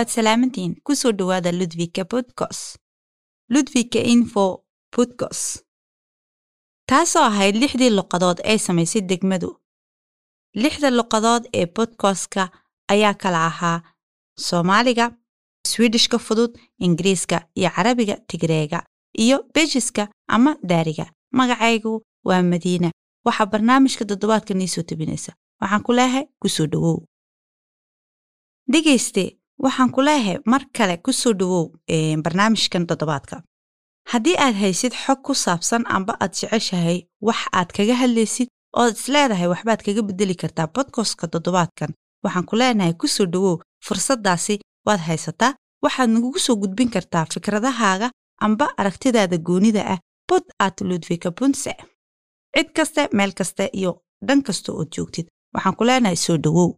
waad salaamantihiin ku soo dhowaada ludwika bodkos ludwika info bodkos taasoo ahayd lixdii luqadood ay samaysay degmadu. Lixda luqadood ee bodkostka ayaa kala ahaa soomaaliga swidishka fudud ingiriiska iyo carabiga tigreega iyo bejiska ama daariga. Magacaygu waa madiina. Waxaa barnaamijka toddobaadka nii soo tebinaysa waxaan ku leeyahay ku soo dhowow. Dhegayste waxaan ku leeyahay mar kale ku soo dhowow barnaamijkan toddobaadka. Haddii aad haysid xog ku saabsan amba aad jeceshahay wax aad kaga hadlaysid ood isleedahay waxbaad kaga beddeli kartaa bodkostka toddobaadkan. Waxaan ku leenahay ku soo dhowow fursaddaasi waad haysataa. Waxaad nagugu soo gudbin kartaa fikradahaaga amba aragtidaada goonida ah bod at ludwika bunse cid kaste meel kaste iyo dhan kasta ood joogtid. Waxaan ku leenahay soo dhowow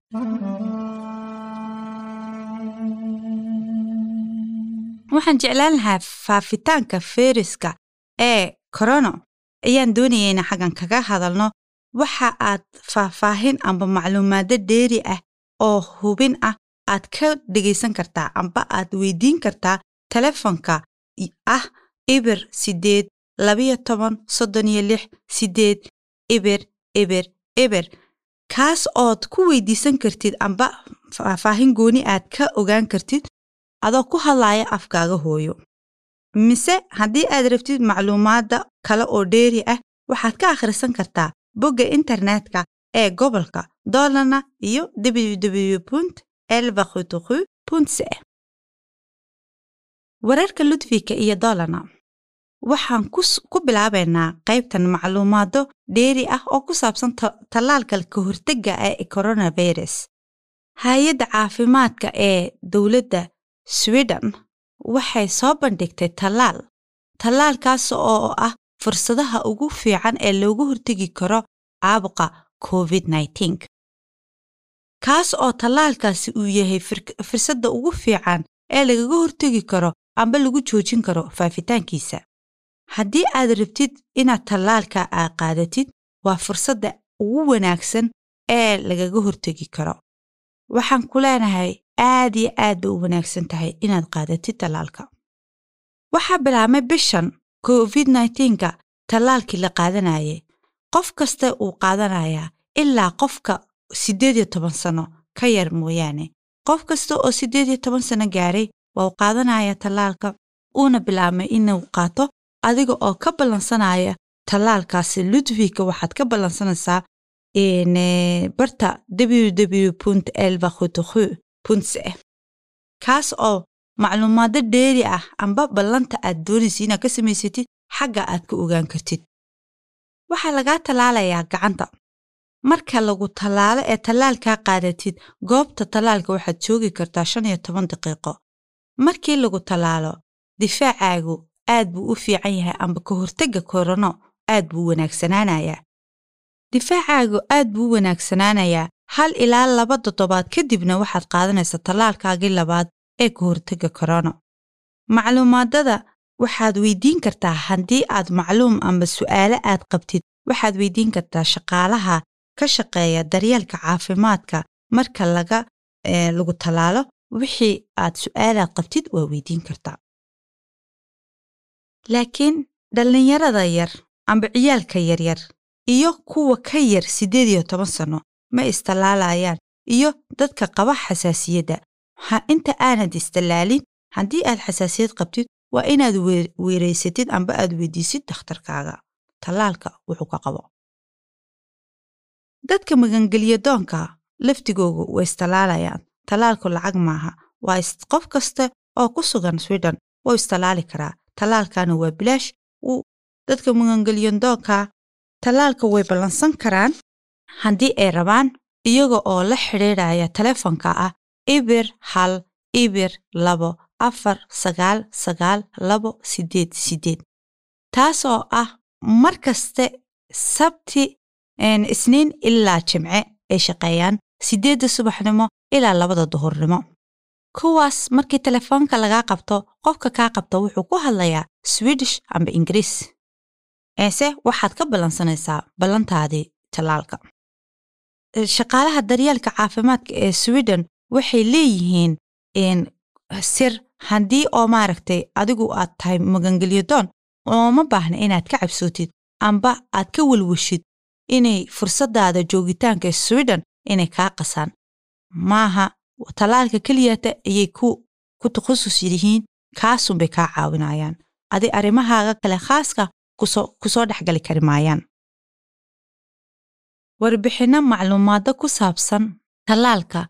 waxaan jeclaan lahaa faafitaanka fayraska ee korono ayaan doonayaynaa xaggan kaga hadalno. Waxa aad faahfaahin amba macluumaado dheeri ah oo hubin ah. Aad ka dhegaysan kartaa amba aad weydiin kartaa telefonka ah. Ibir siddeed labiyo toban soddon iyo lix siddeed ibir ibir ibir. Kaas ood ku weydiisan kartid amba faahfaahin gooni aad ka ogaan kartid adoo ku hadlaaya afkaaga hooyo. Mise haddii aad rabtid macluumaadda kale oo dheeri ah waxaad ka akhrisan kartaa bogga internetka ee gobolka doolana iyo ww punt elbakhutuqu punt ce wararka ludwika iyo doolana waxaan ku bilaabaynaa qaybtan macluumaado dheeri ah oo ku saabsan tallaalka ka hortegga ee coronavirus. Hay'adda caafimaadka ee dowladda sweden. Waxay soo bandhigtay tallaal. Tallaalkaas oo ah fursadaha ugu fiican ee loogu hortegi karo caabuqa covid kaas oo tallaalkaasi uu yahay fursadda ugu fiican ee lagaga hortegi karo amba lagu joojin karo faafitaankiisa. Haddii aad rabtid inaad tallaalka aad qaadatid waa fursadda ugu wanaagsan ee lagaga hortegi karo. Waxaan ku leenahay aad iyo aad bay u wanaagsan tahay inaad qaadatid tallaalka. Waxaa bilaabmay bishan covid nka tallaalkii la qaadanayay. Qof kasta uu qaadanayaa ilaa qofka siddeed iyo toban sano ka yar mooyaane. Qof kasta oo siddeed iyo toban sano gaaray waa u qaadanaya tallaalka. Uuna bilaabmay inuu qaato adiga oo ka ballansanaya tallaalkaasi ludwika waxaad ka ballansanaysaa barta ww punt elbakhutuqu puntse kaas oo macluumaado dheeri ah amba ballanta aad doonaysa inaad ka samaysatid xagga aad ka ogaan kartid. Waxaa lagaa tallaalayaa gacanta. Marka lagu tallaalo ee tallaalkaa qaadatid goobta tallaalka waxaad joogi kartaa shan iyo toban daqiiqo. Markii lagu tallaalo difaacaagu aad buu u fiican yahay amba ka hortegga korono aad buu wanaagsanaanayaa difaacaagu aad buu wanaagsanaanayaa hal ilaa laba toddobaad kadibna waxaad qaadanaysaa tallaalkaagii labaad ee ka hortegga korono macluumaadada waxaad weydiin kartaa haddii aad macluum amba su'aale aad qabtid. Waxaad weydiin kartaa shaqaalaha ka shaqeeya daryeelka caafimaadka marka laga lagu tallaalo. Wixii aad su'aalaad qabtid waa weydiin kartaa. Laakiin dhallinyarada yar amba ciyaalka yaryar iyo kuwa ka yar siddeed iyo toban sanno ma istallaalayaan iyo dadka qaba xasaasiyadda. Inta aanad istallaalin haddii aad xasaasiyad qabtid waa inaad weeraysatid amba aad weydiisid dakhtarkaaga tallaalka wuxuu ka qabo. Dadka magangelya doonka laftigoogu way istallaalayaan tallaalku lacag maaha. Waa qof kasta oo ku sugan sweden wuu istallaali karaa. Tallaalkana waa bilaash. Dadka magangelyadoonka tallaalka way ballansan karaan haddii ay rabaan iyaga oo la xidhiidhaya telefonka ah ibir hal ibir labo afar sagaal sagaal labo siddeed siddeed. Taas oo ah mar kaste sabti isniin ilaa jimce ay shaqeeyaan siddeedda subaxnimo ilaa labada duhurnimo. Kuwaas markii telefoonka lagaa qabto qofka kaa qabta wuxuu ku hadlayaa swidish amba ingiriis. Eese waxaad ka ballansanaysaa ballantaadii tallaalka shaqaalaha daryeelka caafimaadka ee sweden waxay leeyihiin sir haddii oo maaragtay adigu aad tahay magangelyo doon ooma baahna inaad ka cabsootid amba aad ka welweshid inay fursadaada joogitaanka ee sweden inay kaa qasaan. Maaha tallaalka keliyata ayay ku takhasus yihiin kaasunbay kaa caawinayaan. Adi arrimahaaga kale khaaska ku soo ku soo dhexgali kari maayaan warbixinno macluumaado ku saabsan tallaalka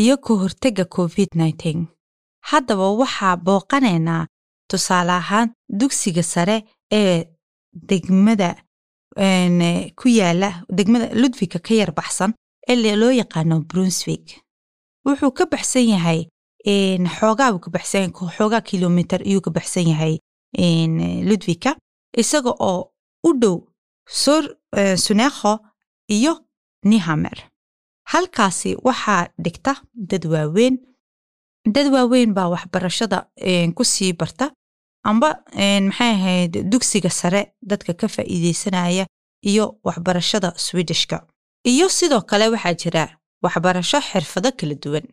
iyo ka hortagga covid nneteen haddaba waxaa booqanaynaa tusaale ahaan dugsiga sare ee degmada ku yaalla degmada ludwika ka yar baxsan ee loo yaqaano brunswick. Wuxuu ka baxsan yahay xoogaa buu ka baxsan xoogaa kilomitir ayuu ka baxsan yahay ludwika isaga oo u dhow sor sunekho iyo nihamer halkaasi waxaa dhigta dad waaweyn. Dad waaweyn baa waxbarashada ku sii barta. Amba maxay ahayd dugsiga sare dadka ka faa'iidaysanaya iyo waxbarashada swedishka. Iyo sidoo kale waxaa jira waxbarasho xirfado kala duwan.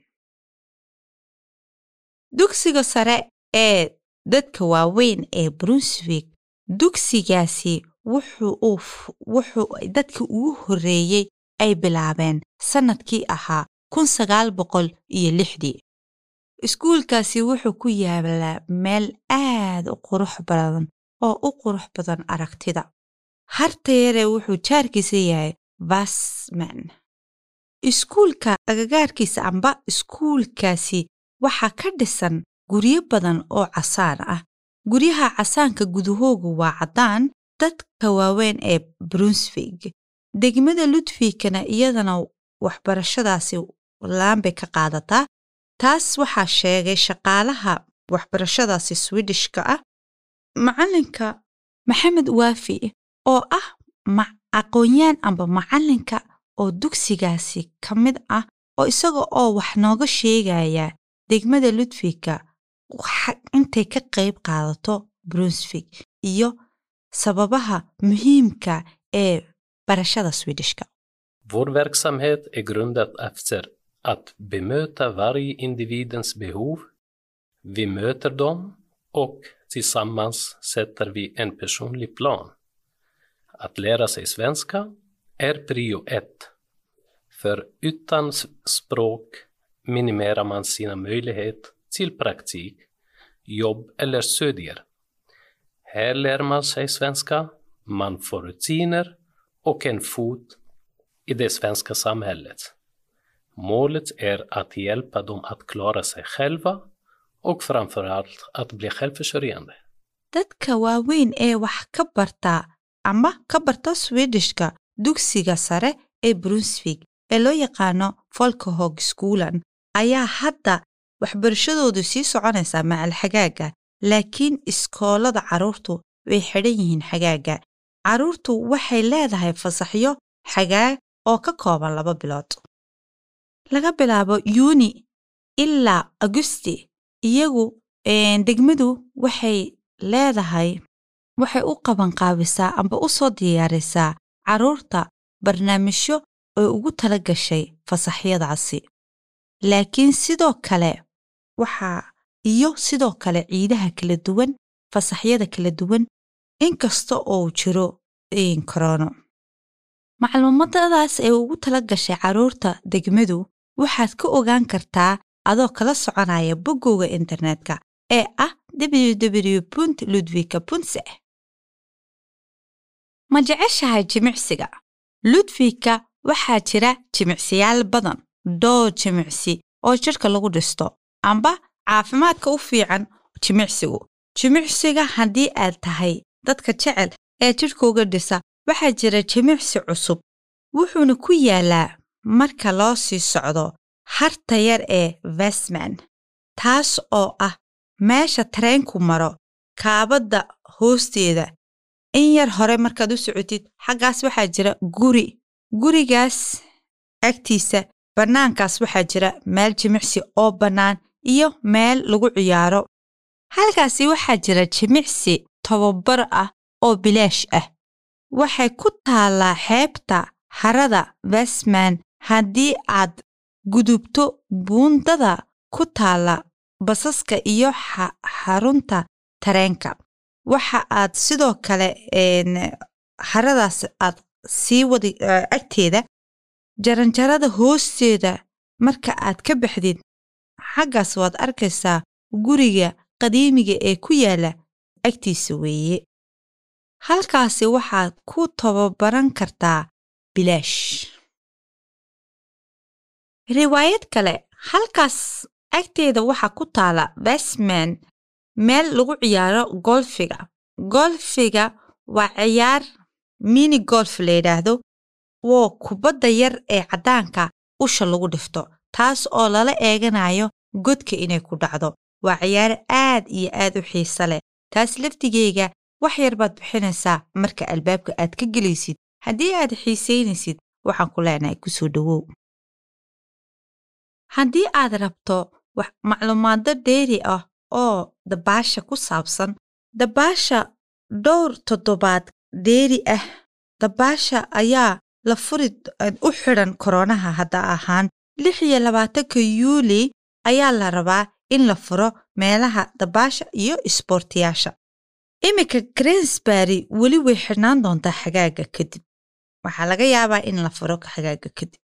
Dugsiga sare ee dadka waaweyn ee brunswick dugsigaasi wuxuu dadka ugu horreeyey ay bilaabeen sannadkii ahaa kun sagaal boqol iyo lixdii iskuulkaasi wuxuu ku yaalaa meel aad u qurux badan oo u qurux badan aragtida. Hartayare wuxuu jaarkiisa yahay vasman iskuulka agagaarkiisa amba iskuulkaasi waxaa ka dhisan guryo badan oo casaan ah. Guryaha casaanka gudahoogu waa caddaan dadka waaweyn ee brunswick. Degmada ludwigkana iyadana waxbarashadaasi laanbay ka qaadataa taas waxaa sheegay shaqaalaha waxbarashadaasi swedishka ah macalinka maxamed waafi oo ah aqoonyaan amba macalinka oo dugsigaasi ka mid ah oo isaga oo wax nooga sheegaya degmada ludwigka intay ka qayb qaadato brunswick iyo sababaha muhiimka ee barashada swedishka Vår verksamhet är grundad efter att bemöta varje individens behov. Vi möter dem och tillsammans sätter vi en personlig plan. Att lära sig svenska är prio ett. För utan språk minimerar man sina möjligheter till praktik, jobb eller studier. Här lär man sig svenska, man får rutiner och en fot i det svenska samhället. Målet är att hjälpa dem att klara sig själva och framförallt att bli självförsörjande. dadka waaweyn ee wax ka barta ama ka barta swedishka dugsiga sare ee brunswick ee loo yaqaano folkahog schoolan ayaa hadda waxbarashadoodu sii soconaysaa macal xagaaga laakiin iskoolada carruurtu way xidhan yihiin xagaaga. Carruurtu waxay leedahay fasaxyo xagaag oo ka kooban laba bilood. Laga bilaabo yuuni ilaa agusti iyagu degmadu waxay leedahay waxay u qabanqaabisaa amba u soo diyaarisaa carruurta barnaamijyo oo ugu tala gashay fasaxyadaasi. Laakiin sidoo kale waxaa iyo sidoo kale ciidaha kala duwan fasaxyada kala duwan inkasta oo jiro korono. Macluumaadadaas ee ugu tala gashay carruurta degmadu waxaad ka ogaan kartaa adoo kala soconaya boggowga internetka ee ah www punt ludwika punse ma jeceshahay jimicsiga? Ludwika waxaa jira jimicsiyaal badan dhowr jimicsi oo jidhka lagu dhisto amba caafimaadka u fiican jimicsigu. Jimicsiga haddii aad tahay dadka jecel ee jidhkauga dhisa waxaa jira jimicsi cusub. Wuxuuna ku yaalaa marka loo sii socdo harta yar ee vesman taas oo ah meesha tareenku maro kaabadda hoosteeda. In yar hore markaad u socotid xaggaas waxaa jira guri. Gurigaas agtiisa bannaankaas waxaa jira meel jimicsi oo bannaan iyo meel lagu ciyaaro. Halkaasi waxaa jira jimicsi tobabar ah oo bilaash ah. Waxay ku taallaa xeebta harada vesman haddii aad gudubto buundada ku taalla basaska iyo xarunta tareenka. Waxa aad sidoo kale haradaas aad sii wadi agteeda jaranjarada hoosteeda marka aad ka baxdid xaggaas waad arkaysaa guriga qadiimiga ee ku yaalla agtiisa weeye. Halkaasi waxaad ku tababaran kartaa bilaash. Riwaayad kale halkaas agteeda waxaa ku taala basman meel lagu ciyaaro golfiga. Golfiga waa ciyaar mini golf la yidhaahdo woo kubadda yar ee caddaanka usha lagu dhifto taas oo lala eeganayo godka inay ku dhacdo. Waa ciyaaro aad iyo aad u xiise leh. Taas laftigeyga wax yar baad bixinaysaa marka albaabka aad ka gelaysid. Haddii aad xiisaynaysid waxaan ku leenahay ku soo dhowow haddii aad rabto macluumaado dheeri ah oo dabaasha ku saabsan dabaasha dhowr toddobaad dheeri ah dabaasha ayaa la furi u xidhan koronaha hadda ahaan. Lix iyo labaatanka yuuli ayaa la rabaa in la furo meelaha dabaasha iyo isboortiyaasha iminka grensbury weli way xidhnaan doontaa xagaaga kadib. Waxaa laga yaabaa in la furo xagaaga kadib.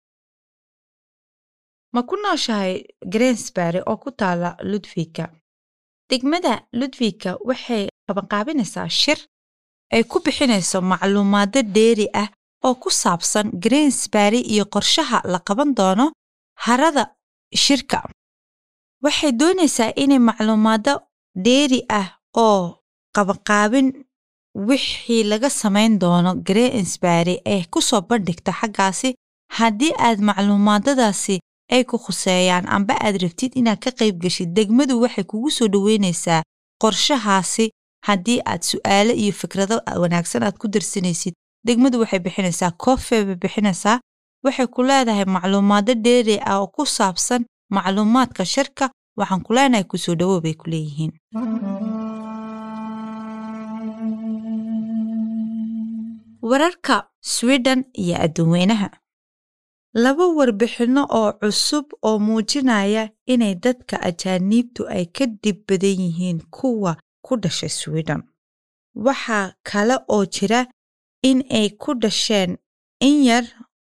Ma ku nooshahay grensbury oo ku taala ludwika? Degmada ludwika waxay qabanqaabinaysaa shir ay ku bixinayso macluumaado dheeri ah oo ku saabsan grensbury iyo qorshaha la qaban doono harada shirka waxay doonaysaa inay macluumaado dheeri ah oo qabanqaabin wixii laga samayn doono grensbury ay ku soo bandhigto xaggaasi. Haddii aad macluumaadadaasi ay ku khuseeyaan amba aad rabtid inaad ka qayb geshid degmadu waxay kugu soo dhoweynaysaa qorshahaasi. Haddii aad su'aalo iyo fikrado wanaagsan aad ku darsanaysid degmadu waxay bixinaysaa koofee bay bixinaysaa waxay ku leedahay macluumaado dheeri ah oo ku saabsan macluumaadka shirka waxaan ku leenahay ku soo dhowow bay ku leeyihiin. Wararka sweden iyo adduunweynaha. Laba warbixinno oo cusub oo muujinaya inay dadka ajaaniibtu ay ka dhib badan yihiin kuwa ku dhashay sweden. Waxaa kale oo jira in ay ku dhasheen in yar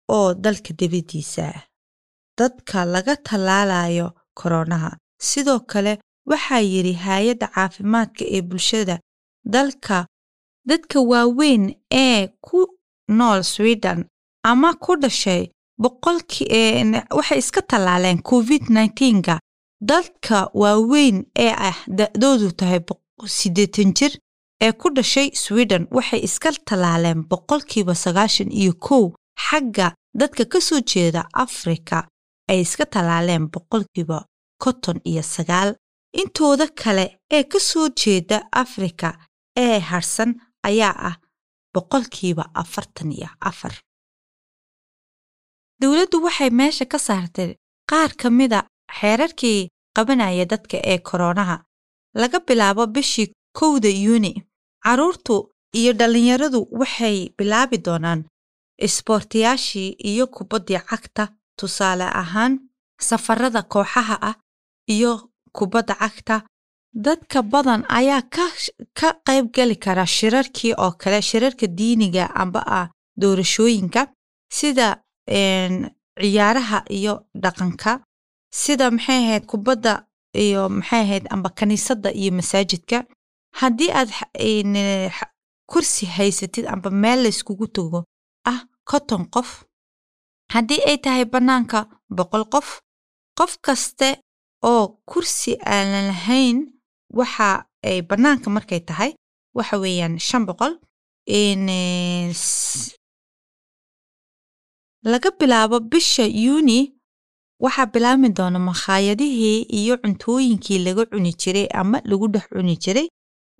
oo dalka dibaddiisa ah dadka laga tallaalayo koronaha sidoo kale waxaa yidhi hay'adda caafimaadka ee bulshada dalka dadka waaweyn ee ku nool sweden ama ku dhashay boqolkii waxay iska tallaaleen covid nneteen-ga dadka waaweyn ee ah da'doodu tahay siddeetan jir ee ku dhashay sweden waxay iska tallaaleen boqolkiiba sagaashan iyo kow xagga dadka ka soo jeeda afrika ay iska tallaaleen boqolkiiba konton iyo sagaal. Intooda kale ee ka soo jeeda afrika ee harsan ayaa ah boqolkiiba afartan iyo afar. Dowladdu waxay meesha ka saartay qaar ka mida xeerarkii qabanaya dadka ee koronaha laga bilaabo bishii kowda yuuni carruurtu iyo dhallinyaradu waxay bilaabi doonaan isboortiyaashii iyo kubaddii cagta tusaale ahaan safarada kooxaha ah iyo kubadda cagta dadka badan ayaa ka qayb geli kara shirarkii oo kale shirarka diiniga amba ah doorashooyinka sida ciyaaraha iyo dhaqanka sida maxay ahayd kubadda iyo maxay ahayd amba kaniisadda iyo masaajidka. Haddii aad kursi haysatid amba meel layskugu tago ah konton qof haddii ay tahay bannaanka boqol qof qof kaste oo kursi aanan lahayn waxa ay bannaanka markay tahay waxa weeyaan shan boqol laga bilaabo bisha yuuni waxaa bilaabmi doona makhaayadihii iyo cuntooyinkii laga cuni jiray ama lagu dhex cuni jiray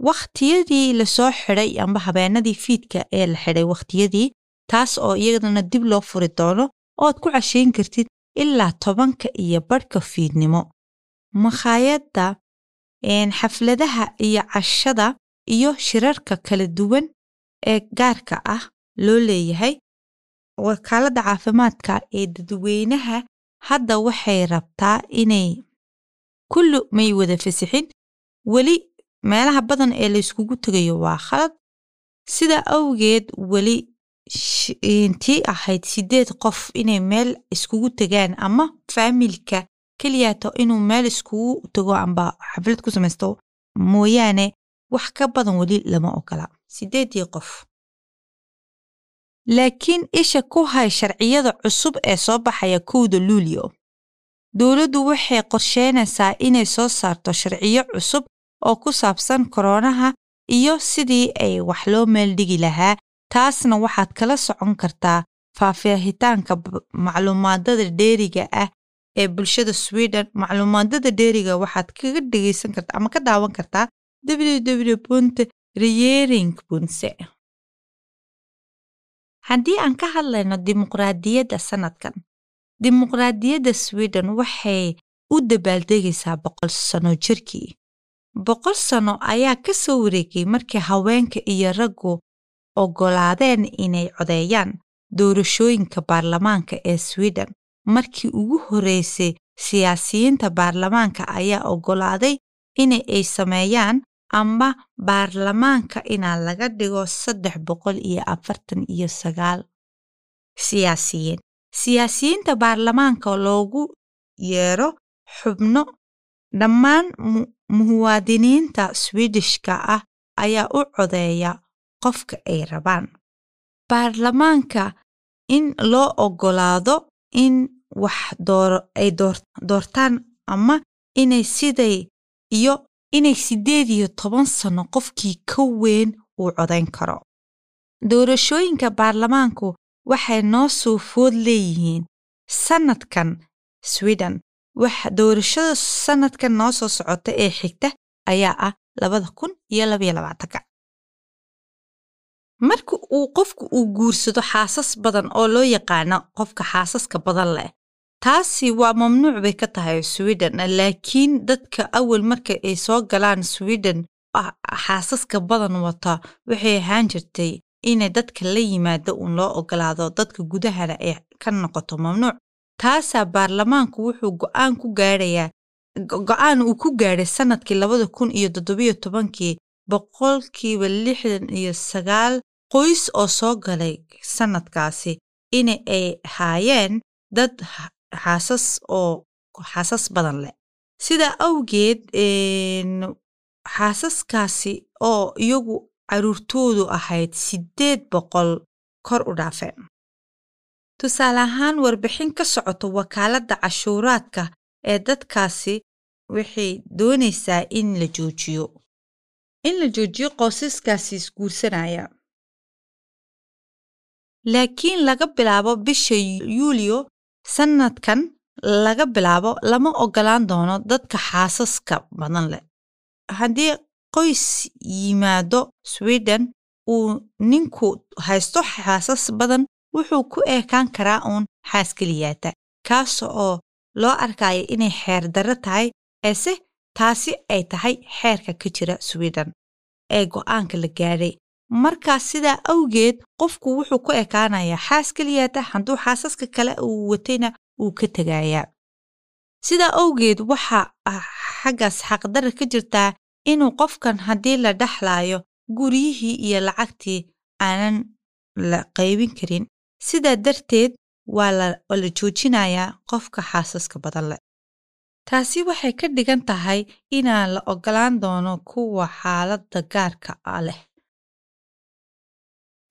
wakhtiyadii la soo xidhay amba habeenadii fiidka ee la xidhay wakhtiyadii taas oo iyadana dib loo furi doono ood ku cashayn kartid ilaa tobanka iyo badhka fiidnimo. Makhaayadda xafladaha iyo cashada iyo shirarka kala duwan ee gaarka ah loo leeyahay wakaaladda caafimaadka ee dadweynaha hadda waxay rabtaa inay kullu may wada fasixin. Weli meelaha badan ee la yskugu tegayo waa khalad. Sidaa awgeed weli tii ahayd siddeed qof inay meel iskugu tegaan ama faamilka keliyaato inuu meel iskugu tego amba xaflad ku samaysto mooyaane wax ka badan weli lama ogola siddeeddii qof. Laakiin isha ku hay sharciyada cusub ee soo baxaya kowda luulyo. Dowladdu waxay qorsheynaysaa inay soo saarto sharciyo cusub oo ku saabsan koronaha iyo sidii ay wax loo meeldhigi lahaa taasna waxaad kala socon kartaa faahfaahitaanka macluumaadada dheeriga ah ee bulshada sweden. Macluumaadada dheeriga waxaad kaga dhegaysan kartaa ama ka daawan kartaa www punt reyering punse haddii aan ka hadlayno dimuqraadiyadda sannadkan dimuqraadiyadda sweden waxay u dabaaldegaysaa boqol sano jirkii. Boqol sano ayaa ka soo wareegay markii haweenka iyo raggu oggolaadeen inay codeeyaan doorashooyinka baarlamaanka ee sweden. Markii ugu horreysay siyaasiyiinta baarlamaanka ayaa oggolaaday in ay sameeyaan ama baarlamaanka inaa laga dhigo saddex boqol iyo afartan iyo sagaal. Siyaasiyiin. Siyaasiyiinta baarlamaanka loogu yeero xubno dhammaan muwaadiniinta swidishka ah ayaa u codeeya qofka ay rabaan. Baarlamaanka in loo oggolaado in wax ay doortaan ama inay siday iyo inay siddeed iyo toban sanno qofkii ka weyn uu codayn karo. Doorashooyinka baarlamaanku waxay noo soo food leeyihiin sannadkan sweden. Doorashada sannadkan noo soo socota ee xigta ayaa ah labada kun iyo labaiyo labaatanka marka uu qofku uu guursado xaasas badan oo loo yaqaano qofka xaasaska badan leh taasi waa mamnuuc bay ka tahay sweden laakiin dadka awal marka ay soo galaan sweden xaasaska badan wata waxay ahaan jirtay inay dadka la yimaado uun loo ogolaado dadka gudahana ay ka noqoto mamnuuc. Taasaa baarlamaanku wuxuu go'aan ku gaadhayaa go'aan uu ku gaadhay sannadkii labada kun iyo toddobiyo tobankii boqolkiiba lixdan iyo sagaal qoys oo soo galay sannadkaasi in ay haayeen dad xaasas oo xaasas badan leh. Sidaa awgeed xaasaskaasi oo iyagu caruurtoodu ahayd siddeed boqol kor u dhaafeen tusaale ahaan warbixin ka socoto wakaaladda cashuuraadka ee dadkaasi waxay doonaysaa in la joojiyo in la joojiyo qoysaskaasi isguursanaya laakiin laga bilaabo bisha yuulyo sannadkan laga bilaabo lama oggolaan doono dadka xaasaska badan leh haddii qoys yimaado sweden uu ninku haysto xaasas badan wuxuu ku eekaan karaa uun xaas keliyaata kaas oo loo arkaya inay xeer darro tahay eese taasi ay tahay xeerka ka jira sweden. Ee go'aanka la gaadhay markaas sidaa awgeed qofku wuxuu ku ekaanayaa xaas keliyaata hadduu xaasaska kale uu watayna uu ka tegayaa sidaa awgeed waxa xaggaas xaqdarra ka jirtaa inuu qofkan haddii la dhexlaayo guryihii iyo lacagtii aanan la qaybin karin. Sidaa darteed waa la joojinayaa qofka xaasaska badan leh taasi waxay ka dhigan tahay inaan la oggolaan doono kuwa xaaladda gaarka a leh.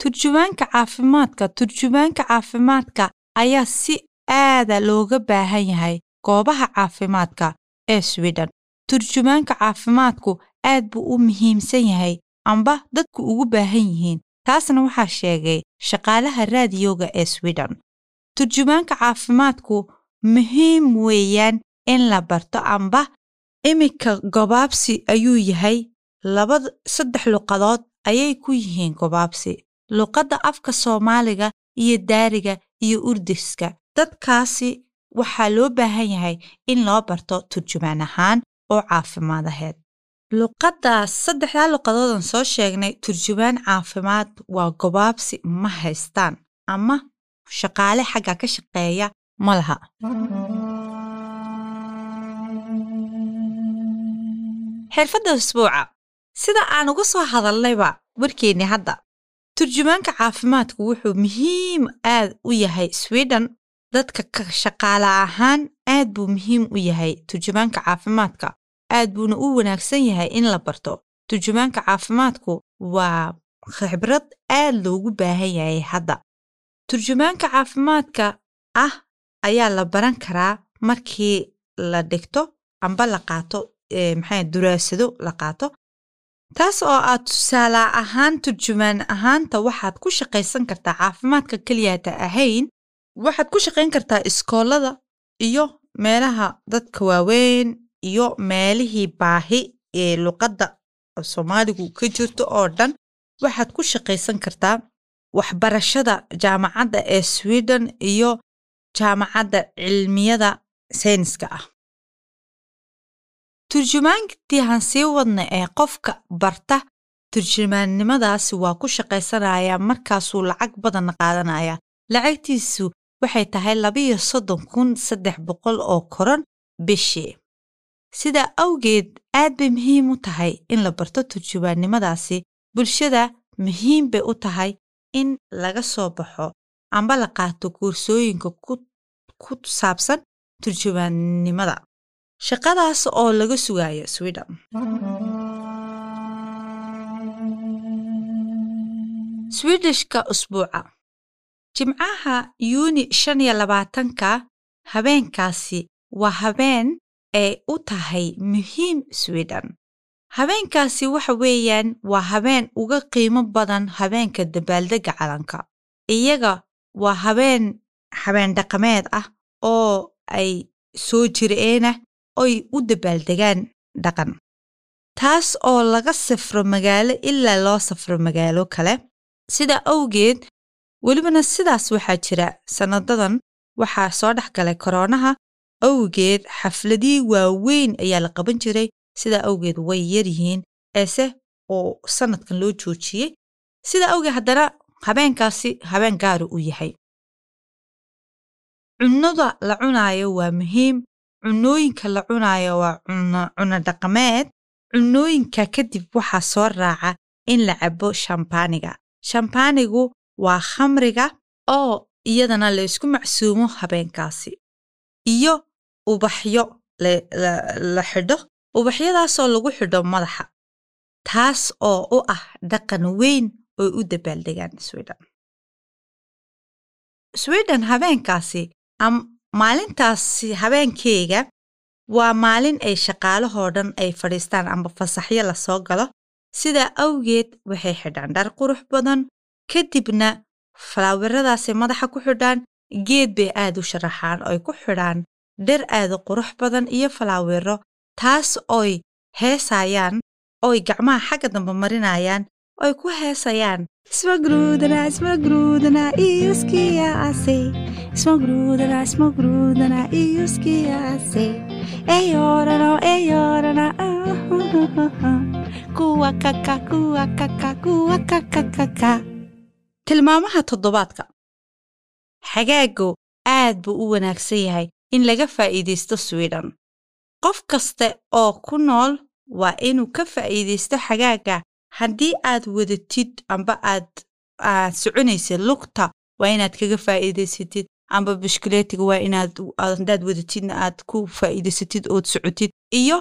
Turjumaanka caafimaadka turjumaanka caafimaadka ayaa si aada looga baahan yahay goobaha caafimaadka ee sweden. Turjumaanka caafimaadku aad buu u muhiimsan yahay amba dadku ugu baahan yihiin taasna waxaa sheegay shaqaalaha raadiyoga ee sweden. Turjumaanka caafimaadku muhiim weeyaan in la barto amba iminka gobaabsi ayuu yahay. Laba saddex luqadood ayay ku yihiin gobaabsi. Luqadda afka soomaaliga iyo daariga iyo urdiska. Dadkaasi waxaa loo baahan yahay in loo barto turjumaan ahaan oo caafimaad aheed luqaddaas saddexdaa luqadoodan soo sheegnay turjumaan caafimaad waa gobaabsi ma haystaan ama shaqaale xagga ka shaqeeya ma laha xirfadda usbuuca. Sida aan uga soo hadalnayba warkeenni hadda. Turjumaanka caafimaadku wuxuu muhiim aad u yahay sweden. Dadka ka shaqaale ahaan aad buu muhiim u yahay turjumaanka caafimaadka. Aad buuna u wanaagsan yahay in la barto. Turjumaanka caafimaadku waa khibrad aad loogu baahan yahay hadda. Turjumaanka caafimaadka ah ayaa la baran karaa markii la dhigto amba la qaato maxaa duraasado la qaato. Taas oo aad tusaale ahaan turjumaan ahaanta waxaad ku shaqaysan kartaa caafimaadka keliyaata ahayn waxaad ku shaqayn kartaa iskoolada iyo meelaha dadka waaweyn iyo meelihii baahi ee luqadda soomaaligu ka jirto oo dhan waxaad ku shaqaysan kartaa waxbarashada jaamacadda ee sweden iyo jaamacadda cilmiyada sayniska ah turjumaantii han sii wadna ee qofka barta turjumaannimadaasi waa ku shaqaysanaya markaasuu lacag badan qaadanaya lacagtiisu waxay tahay labiyo soddon kun saddex boqol oo koron bishii sidaa awgeed aad bay muhiim u tahay in la barto turjumaannimadaasi bulshada muhiim bay u tahay in laga soo baxo amba la qaato kuursooyinka ku saabsan turjumaannimada shaqadaas oo laga sugayo sweden. Swedishka usbuuca. Jimcaha yuuni shan iyo labaatanka habeenkaasi waa habeen ay u tahay muhiim sweden. Habeenkaasi waxa weeyaan waa habeen uga qiimo badan habeenka dabaaldegga calanka. Iyaga waa habeen habeen dhaqameed ah oo ay soo jireenah oy u dabaaldegaan dhaqan. Taas oo laga safro magaalo ilaa loo safro magaalo kale. Sidaa awgeed welibana sidaas waxaa jira. Sannadadan waxaa soo dhex galay koroonaha. Awgeed xafladii waaweyn ayaa la qaban jiray. Sidaa awgeed way yaryihiin eese oo sannadkan loo joojiyey. Sidaa awgeed haddana habeenkaasi habeen gaaru u yahay. Cunnada la cunaayo waa muhiim cunnooyinka la cunaayo waa cunno dhaqameed. Cunnooyinka kadib waxaa soo raaca in la cabo shambaaniga shambaanigu waa khamriga oo iyadana la ysku macsuumo habeenkaasi. Iyo ubaxyo la xidho ubaxyadaasoo lagu xidho madaxa taas oo u ah dhaqan weyn oy u dabaaldegaan sweden. Sweden habeenkaasi maalintaasi habeenkeega waa maalin ay shaqaalahoo dhan ay fadhiistaan amba fasaxyo la soo galo. Sidaa awgeed waxay xidhaan dhar qurux badan kadibna falaawiradaasay madaxa ku xidhaan geed bay aad u sharaxaan oy ku xidhaan dhar aada qurux badan iyo falaawiro taas oy heesayaan oy gacmaha xagga dambe marinayaan oy ku heesayaan smagrudana smagrudana iuskiyaase smagrudana smagrudana iuskiyaase eyorana eyorana kuwa kaka kuwa kaka kuwa kakakaka tilmaamaha toddobaadka xagaagu aad buu u wanaagsan yahay in laga faa'iidaysto sweden. Qof kaste oo ku nool waa inuu ka faa'iidaysto xagaaga haddii aad wadatid amba aad aad soconaysid lugta waa inaad kaga faa'iidaysatid. Amba bishkuleetiga waa inaad haddaad wadatidna aad ku faa'iidaysatid ood socotid. Iyo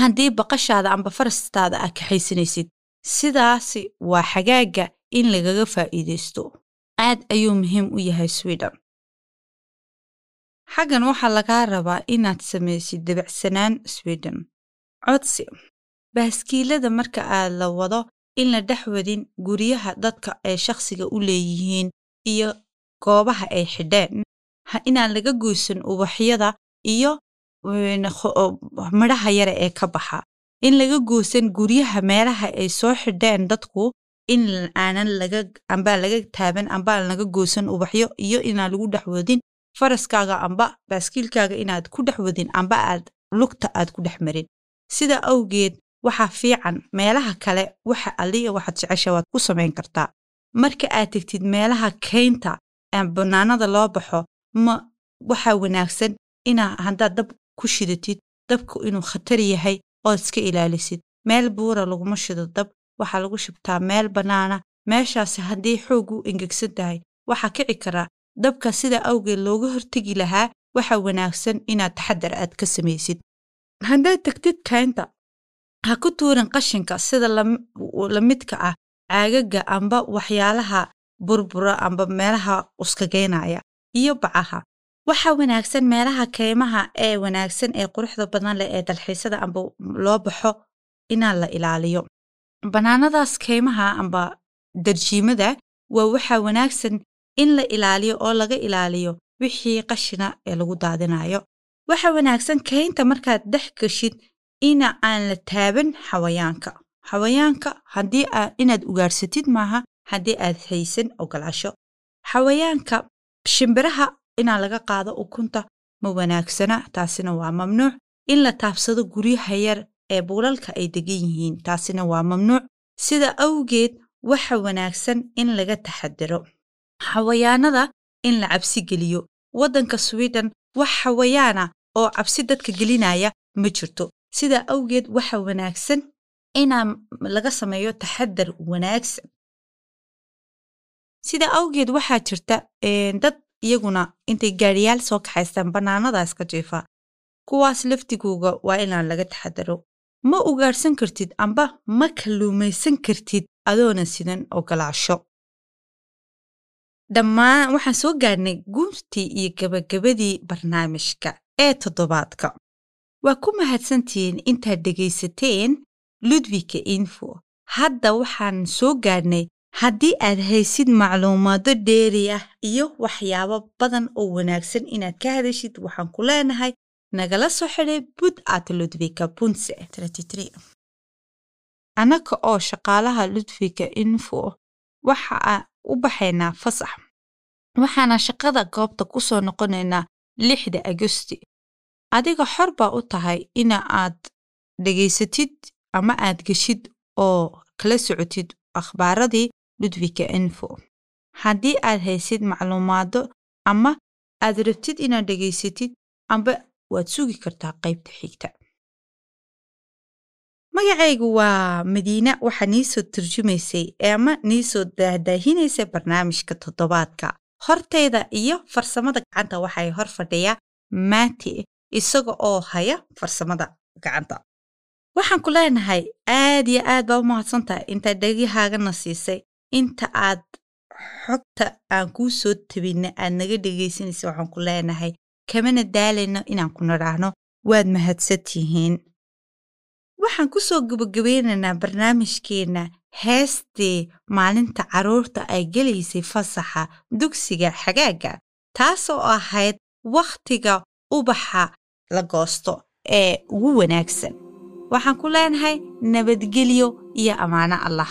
haddii baqashaada amba farastaada aad kaxaysanaysid sidaasi waa xagaaga in lagaga faa'iidaysto. Aad ayuu muhiim u yahay sweden xaggan waxaa lagaa rabaa inaad samaysid dabacsanaan sweden codsi baaskiilada marka aad la wado in la dhex wadin guryaha dadka ay shakhsiga u leeyihiin iyo goobaha ay xidheen inaan laga goysan ubaxyada iyo midhaha yare ee ka baxa. In laga goosan guryaha meelaha ay soo xidheen dadku in aanan laga ambaa laga taaban ambaan laga goosan ubaxyo iyo inaan lagu dhex wadin faraskaaga amba baaskiilkaaga inaad ku dhex wadin amba aad lugta aad ku dhex marin. Sida awgeed waxaa fiican meelaha kale waxa aliya waxaad jecesha waad ku samayn kartaa marka aad tegtid meelaha kaynta bannaanada loo baxo ma waxaa wanaagsan inaa haddaad dab ku shidatid dabku inuu khatar yahay ood iska ilaalisid. Meel buura laguma shido dab waxaa lagu shubtaa meel bannaana meeshaasi haddii xoog u engegsan tahay waxaa kici karaa dabka sida awgeed looga hortegi lahaa waxa wanaagsan inaad taxadar aad ka samaysid. Haddaad tegtid kaynta ha ku tuurin qashinka sida la midka ah caagaga amba waxyaalaha burbura amba meelaha uskageynaya iyo bacaha. Waxa wanaagsan meelaha kaymaha ee wanaagsan ee quruxda badan leh ee dalxiisada amba loo baxo inaan la ilaaliyo. Bannaanadaas kaymaha amba darjiimada waa waxa wanaagsan in la ilaaliyo oo laga ilaaliyo wixii qashina ee lagu daadinayo. Waxa wanaagsan kaynta markaad dhex gashid ina aan la taaban xawayaanka. Xawayaanka haddii inaad ugaarsatid maaha haddii aad haysan ogolaasho xawayaanka shimbiraha inaa laga qaado ukunta ma wanaagsana taasina waa mamnuuc. In la taabsado guryaha yar ee buulalka ay degan yihiin taasina waa mamnuuc. Sida awgeed waxa wanaagsan in laga taxadiro xawayaanada in la cabsi geliyo. Waddanka swiden wax xawayaana oo cabsi dadka gelinaya ma jirto sida awgeed waxa wanaagsan inaa laga sameeyo taxadar wanaagsan. Sida awgeed waxaa jirta dad iyaguna intay gaadhiyaal soo kaxaystaan bannaanadaas ka jiifa. Kuwaas laftigooga waa inaan laga taxadaro. Ma ugaadhsan kartid amba ma kalluumaysan kartid adoona sidan ogolaasho dhammaan waxaan soo gaadhnay guurtii iyo gabagabadii barnaamijka ee toddobaadka waa ku mahadsantihiin intaad dhegaysateen ludwika info. Hadda waxaan soo gaadhnay haddii aad haysid macluumaado dheeri ah iyo waxyaabo badan oo wanaagsan inaad ka hadashid waxaan ku leenahay nagala soo xidhay bud at ludwika punse annaka oo shaqaalaha ludwika info waxa u baxaynaa fasax. Waxaana shaqada goobta ku soo noqonaynaa lixda agosti adiga xor baa u tahay ina aad dhegaysatid ama aad geshid oo kala socotid akhbaaradii ludwika info haddii aad haysid macluumaado ama aad rabtid inaad dhegaysatid amba waad sugi kartaa qaybta xigta. Magacaygu waa madiina waxaa nii soo turjumaysay ama nii soo daahdaahinaysay barnaamijka toddobaadka. Hortayda iyo farsamada gacanta waxay hor fadhiyaa maati isaga oo haya farsamada gacanta. Waxaan ku leenahay aad iyo aad baa u mahadsantahay intaad dhegihaagana siisay. Inta aad xogta aan kuu soo tabinna aad naga dhegaysanaysa waxaan ku leenahay kamana daalayno inaan ku nidhaahno waad mahadsantihiin. Waxaan ku soo gabagabeynaynaa barnaamijkeenna heestii maalinta carruurta ay gelaysay fasaxa dugsiga xagaaga taasoo ahayd wakhtiga ubaxa la goosto ee ugu wanaagsan. Waxaan ku leenahay nabadgelyo iyo ammaano allah